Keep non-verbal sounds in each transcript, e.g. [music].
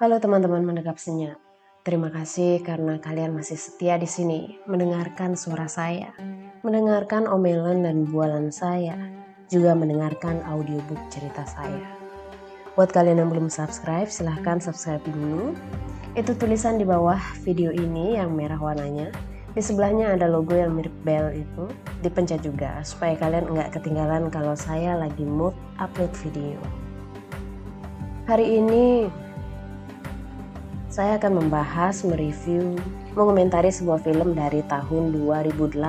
Halo teman-teman mendekap senyap. Terima kasih karena kalian masih setia di sini mendengarkan suara saya, mendengarkan omelan dan bualan saya, juga mendengarkan audiobook cerita saya. Buat kalian yang belum subscribe, silahkan subscribe dulu. Itu tulisan di bawah video ini yang merah warnanya. Di sebelahnya ada logo yang mirip bell itu. Dipencet juga supaya kalian nggak ketinggalan kalau saya lagi mood upload video. Hari ini saya akan membahas, mereview, mengomentari sebuah film dari tahun 2008.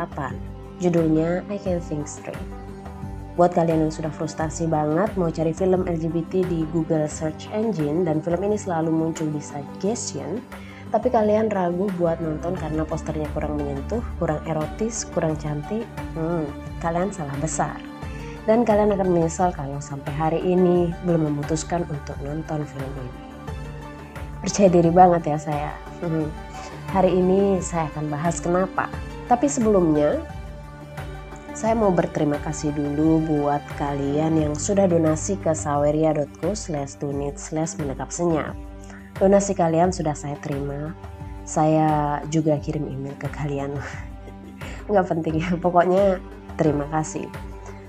Judulnya I Can Think Straight. Buat kalian yang sudah frustasi banget mau cari film LGBT di Google Search Engine dan film ini selalu muncul di suggestion, tapi kalian ragu buat nonton karena posternya kurang menyentuh, kurang erotis, kurang cantik, hmm, kalian salah besar. Dan kalian akan menyesal kalau sampai hari ini belum memutuskan untuk nonton film ini percaya diri banget ya saya. Hmm. Hari ini saya akan bahas kenapa. Tapi sebelumnya, saya mau berterima kasih dulu buat kalian yang sudah donasi ke saweria.co slash donate slash menekap senyap. Donasi kalian sudah saya terima. Saya juga kirim email ke kalian. [laughs] Nggak penting ya, pokoknya terima kasih.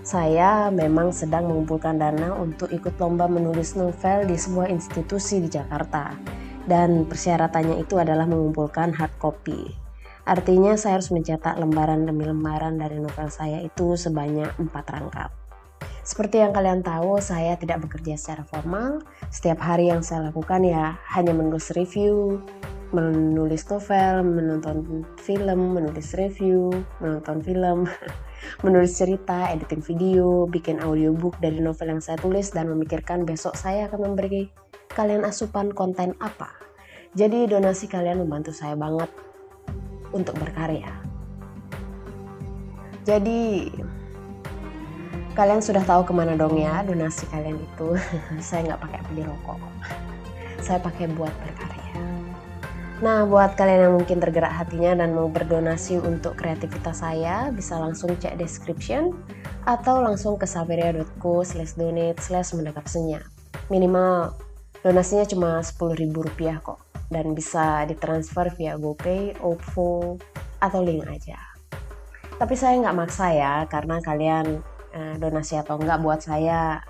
Saya memang sedang mengumpulkan dana untuk ikut lomba menulis novel di sebuah institusi di Jakarta dan persyaratannya itu adalah mengumpulkan hard copy. Artinya saya harus mencetak lembaran demi lembaran dari novel saya itu sebanyak empat rangkap. Seperti yang kalian tahu, saya tidak bekerja secara formal. Setiap hari yang saya lakukan ya hanya menulis review, menulis novel, menonton film, menulis review, menonton film, [laughs] menulis cerita, editing video, bikin audiobook dari novel yang saya tulis dan memikirkan besok saya akan memberi kalian asupan konten apa. Jadi donasi kalian membantu saya banget untuk berkarya. Jadi kalian sudah tahu ke mana dong ya donasi kalian itu. [laughs] saya nggak pakai beli rokok. Saya pakai buat berkarya. Nah, buat kalian yang mungkin tergerak hatinya dan mau berdonasi untuk kreativitas saya, bisa langsung cek description atau langsung ke saveria.co slash donate slash mendekap senyap. Minimal Donasinya cuma Rp10.000 kok dan bisa ditransfer via GoPay, OVO, atau link aja. Tapi saya nggak maksa ya, karena kalian eh, donasi atau enggak buat saya,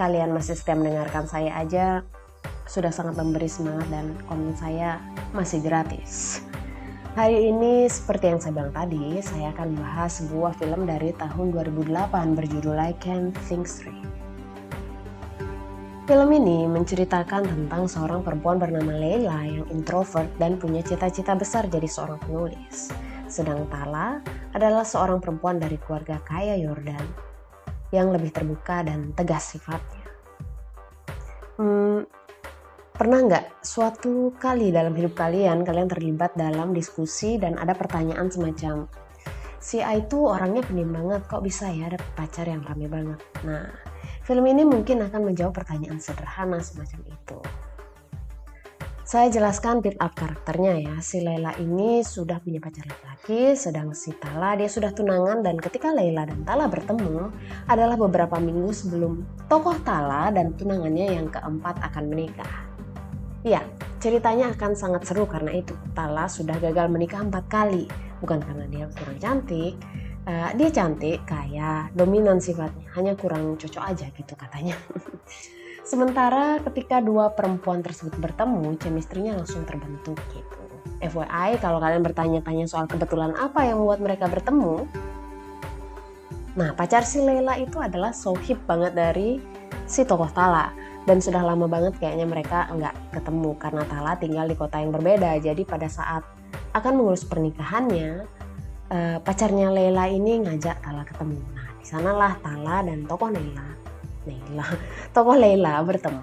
kalian masih setia mendengarkan saya aja, sudah sangat memberi semangat dan komen saya masih gratis. Hari ini seperti yang saya bilang tadi, saya akan bahas sebuah film dari tahun 2008 berjudul I Can Think Straight. Film ini menceritakan tentang seorang perempuan bernama Leila yang introvert dan punya cita-cita besar jadi seorang penulis. Sedang Tala adalah seorang perempuan dari keluarga kaya Yordan yang lebih terbuka dan tegas sifatnya. Hmm, pernah nggak suatu kali dalam hidup kalian kalian terlibat dalam diskusi dan ada pertanyaan semacam si A itu orangnya pendiam banget kok bisa ya ada pacar yang rame banget. Nah, Film ini mungkin akan menjawab pertanyaan sederhana semacam itu. Saya jelaskan build up karakternya ya. Si Layla ini sudah punya pacar laki-laki, sedang si Tala dia sudah tunangan dan ketika Layla dan Tala bertemu adalah beberapa minggu sebelum tokoh Tala dan tunangannya yang keempat akan menikah. Ya, ceritanya akan sangat seru karena itu. Tala sudah gagal menikah empat kali, bukan karena dia kurang cantik, uh, dia cantik, kaya, dominan sifatnya, hanya kurang cocok aja gitu katanya. [laughs] Sementara ketika dua perempuan tersebut bertemu, chemistry-nya langsung terbentuk gitu. FYI, kalau kalian bertanya-tanya soal kebetulan apa yang membuat mereka bertemu, nah pacar si Leila itu adalah sohib banget dari si tokoh Tala. Dan sudah lama banget kayaknya mereka nggak ketemu karena Tala tinggal di kota yang berbeda. Jadi pada saat akan mengurus pernikahannya, uh, pacarnya Leila ini ngajak Tala ketemu. Nah, di sanalah Tala dan tokoh Leila, Leila, [laughs] tokoh Leila bertemu.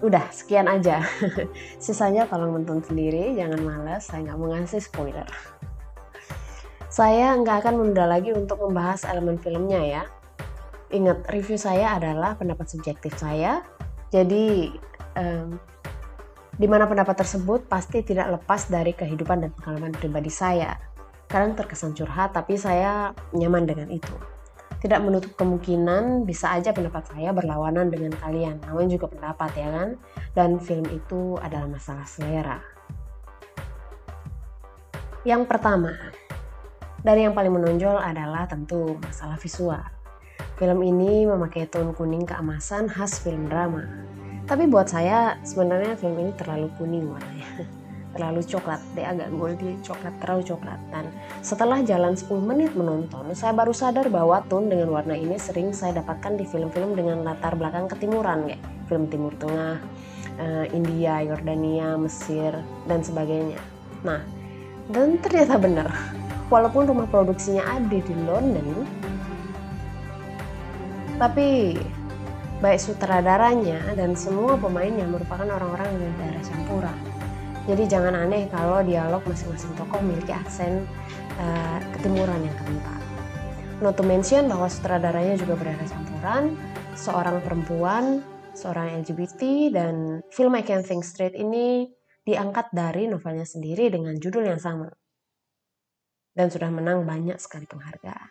Udah, sekian aja. [laughs] Sisanya tolong nonton sendiri, jangan males, saya nggak mau ngasih spoiler. Saya nggak akan menunda lagi untuk membahas elemen filmnya ya. Ingat, review saya adalah pendapat subjektif saya, jadi um, di mana pendapat tersebut pasti tidak lepas dari kehidupan dan pengalaman pribadi saya. Kadang terkesan curhat, tapi saya nyaman dengan itu. Tidak menutup kemungkinan bisa aja pendapat saya berlawanan dengan kalian. Namanya juga pendapat ya kan. dan film itu adalah masalah selera. Yang pertama, dari yang paling menonjol adalah tentu masalah visual. Film ini memakai tone kuning keemasan khas film drama. Tapi buat saya sebenarnya film ini terlalu kuning warnanya. [laughs] terlalu coklat, dia agak goldy, coklat, terlalu coklat. Dan setelah jalan 10 menit menonton, saya baru sadar bahwa tone dengan warna ini sering saya dapatkan di film-film dengan latar belakang ketimuran, kayak film Timur Tengah, uh, India, Yordania, Mesir, dan sebagainya. Nah, dan ternyata benar, [laughs] walaupun rumah produksinya ada di London, tapi baik sutradaranya dan semua pemainnya merupakan orang-orang dari daerah campuran jadi jangan aneh kalau dialog masing-masing tokoh memiliki aksen uh, ketimuran yang kental. Not to mention bahwa sutradaranya juga berada campuran, seorang perempuan, seorang LGBT, dan film I Can't Think Straight ini diangkat dari novelnya sendiri dengan judul yang sama. Dan sudah menang banyak sekali penghargaan.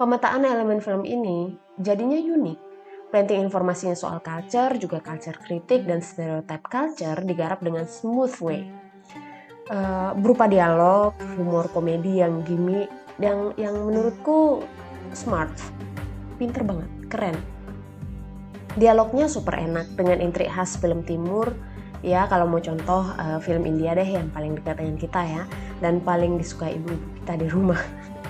Pemetaan elemen film ini jadinya unik Planting informasinya soal culture, juga culture kritik dan stereotype culture digarap dengan smooth way. Uh, berupa dialog, humor komedi yang gimmick, yang yang menurutku smart, pinter banget, keren. Dialognya super enak dengan intrik khas film timur. Ya kalau mau contoh uh, film India deh yang paling dekat dengan kita ya dan paling disukai ibu kita di rumah.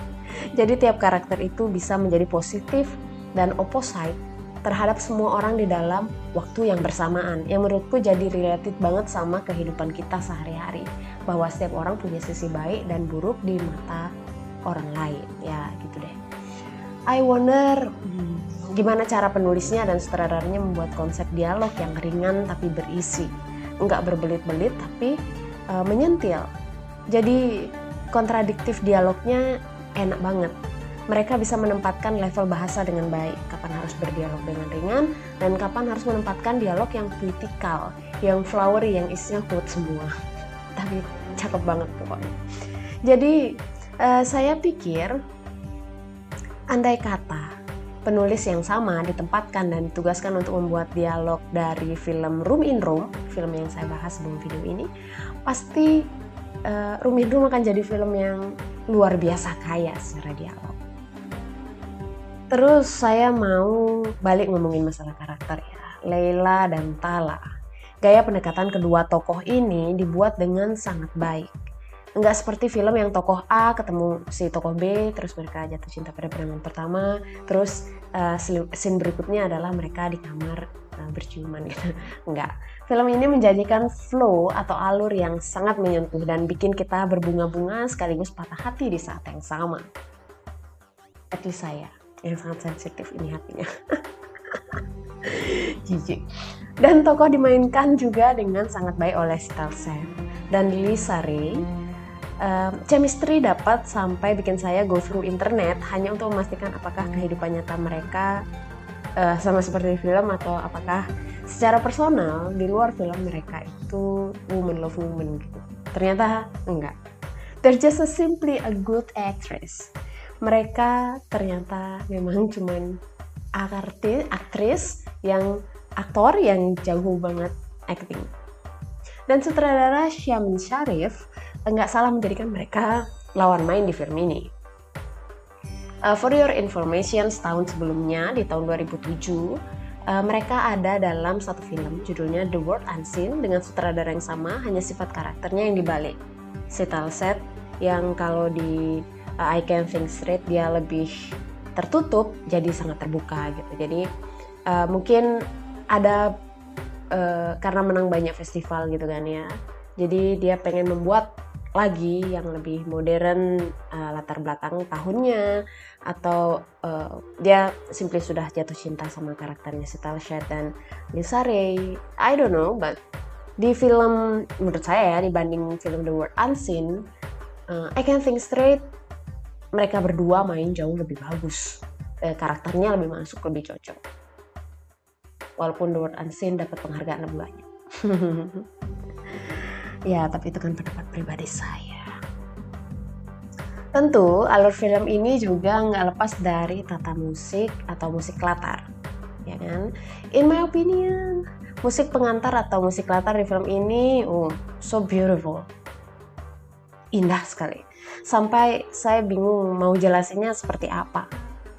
[laughs] Jadi tiap karakter itu bisa menjadi positif dan opposite terhadap semua orang di dalam waktu yang bersamaan. Yang menurutku jadi related banget sama kehidupan kita sehari-hari. Bahwa setiap orang punya sisi baik dan buruk di mata orang lain. Ya gitu deh. I wonder hmm, gimana cara penulisnya dan sutradaranya membuat konsep dialog yang ringan tapi berisi. Nggak berbelit-belit tapi uh, menyentil. Jadi kontradiktif dialognya enak banget mereka bisa menempatkan level bahasa dengan baik, kapan harus berdialog dengan ringan, dan kapan harus menempatkan dialog yang politikal, yang flowery, yang isinya quote semua. [laughs] Tapi cakep banget pokoknya. Jadi uh, saya pikir, andai kata penulis yang sama ditempatkan dan ditugaskan untuk membuat dialog dari film Room in Room, film yang saya bahas sebelum video ini, pasti uh, Room in Room akan jadi film yang luar biasa kaya secara dialog. Terus saya mau balik ngomongin masalah karakter ya. Leila dan Tala. Gaya pendekatan kedua tokoh ini dibuat dengan sangat baik. Enggak seperti film yang tokoh A ketemu si tokoh B, terus mereka jatuh cinta pada pandangan pertama, terus uh, scene berikutnya adalah mereka di kamar uh, berciuman gitu. [laughs] Enggak. Film ini menjanjikan flow atau alur yang sangat menyentuh dan bikin kita berbunga-bunga sekaligus patah hati di saat yang sama. At saya yang sangat sensitif ini hatinya. [laughs] Jijik. Dan tokoh dimainkan juga dengan sangat baik oleh Stalsen dan Lisa Ray uh, chemistry dapat sampai bikin saya go through internet hanya untuk memastikan apakah kehidupan nyata mereka uh, sama seperti film atau apakah secara personal di luar film mereka itu woman love woman gitu. Ternyata enggak. They're just a simply a good actress mereka ternyata memang cuman artis aktris yang aktor yang jago banget acting. Dan sutradara Syamin Sharif nggak salah menjadikan mereka lawan main di film ini. Uh, for your information setahun sebelumnya di tahun 2007 uh, mereka ada dalam satu film judulnya The World Unseen dengan sutradara yang sama hanya sifat karakternya yang dibalik. Si Talset yang kalau di uh, I Can Think Straight dia lebih tertutup jadi sangat terbuka gitu. Jadi uh, mungkin ada uh, karena menang banyak festival gitu kan ya. Jadi dia pengen membuat lagi yang lebih modern uh, latar belakang tahunnya. Atau uh, dia simply sudah jatuh cinta sama karakternya si Talsha dan Lisa Ray. I don't know but di film menurut saya ya dibanding film The World Unseen uh, I Can Think Straight mereka berdua main jauh lebih bagus. Eh, karakternya lebih masuk lebih cocok. Walaupun The World Unseen dapat penghargaan lebih banyak. [laughs] Ya tapi itu kan pendapat pribadi saya. Tentu alur film ini juga nggak lepas dari tata musik atau musik latar ya kan? In my opinion Musik pengantar atau musik latar di film ini, oh, so beautiful. Indah sekali. Sampai saya bingung mau jelasinnya seperti apa.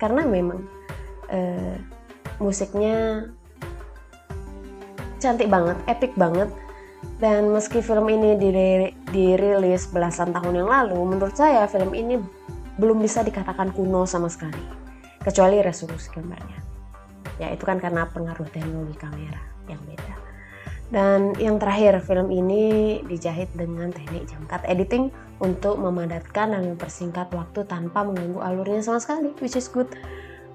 Karena memang uh, musiknya cantik banget, epic banget. Dan meski film ini dirilis belasan tahun yang lalu, menurut saya film ini belum bisa dikatakan kuno sama sekali. Kecuali resolusi gambarnya. Ya itu kan karena pengaruh teknologi kamera yang beda. Dan yang terakhir, film ini dijahit dengan teknik cut editing untuk memadatkan dan mempersingkat waktu tanpa mengganggu alurnya sama sekali, which is good.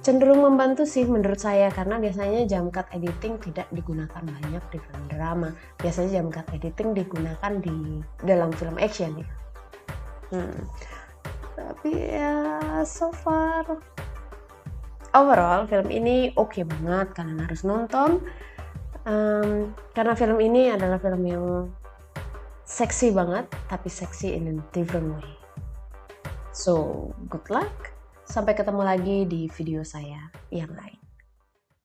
Cenderung membantu sih menurut saya karena biasanya jump cut editing tidak digunakan banyak di film drama. Biasanya jump cut editing digunakan di dalam film action ya. Hmm. tapi ya so far overall film ini oke okay banget kalian harus nonton um, karena film ini adalah film yang seksi banget tapi seksi in a different way so good luck Sampai ketemu lagi di video saya yang lain.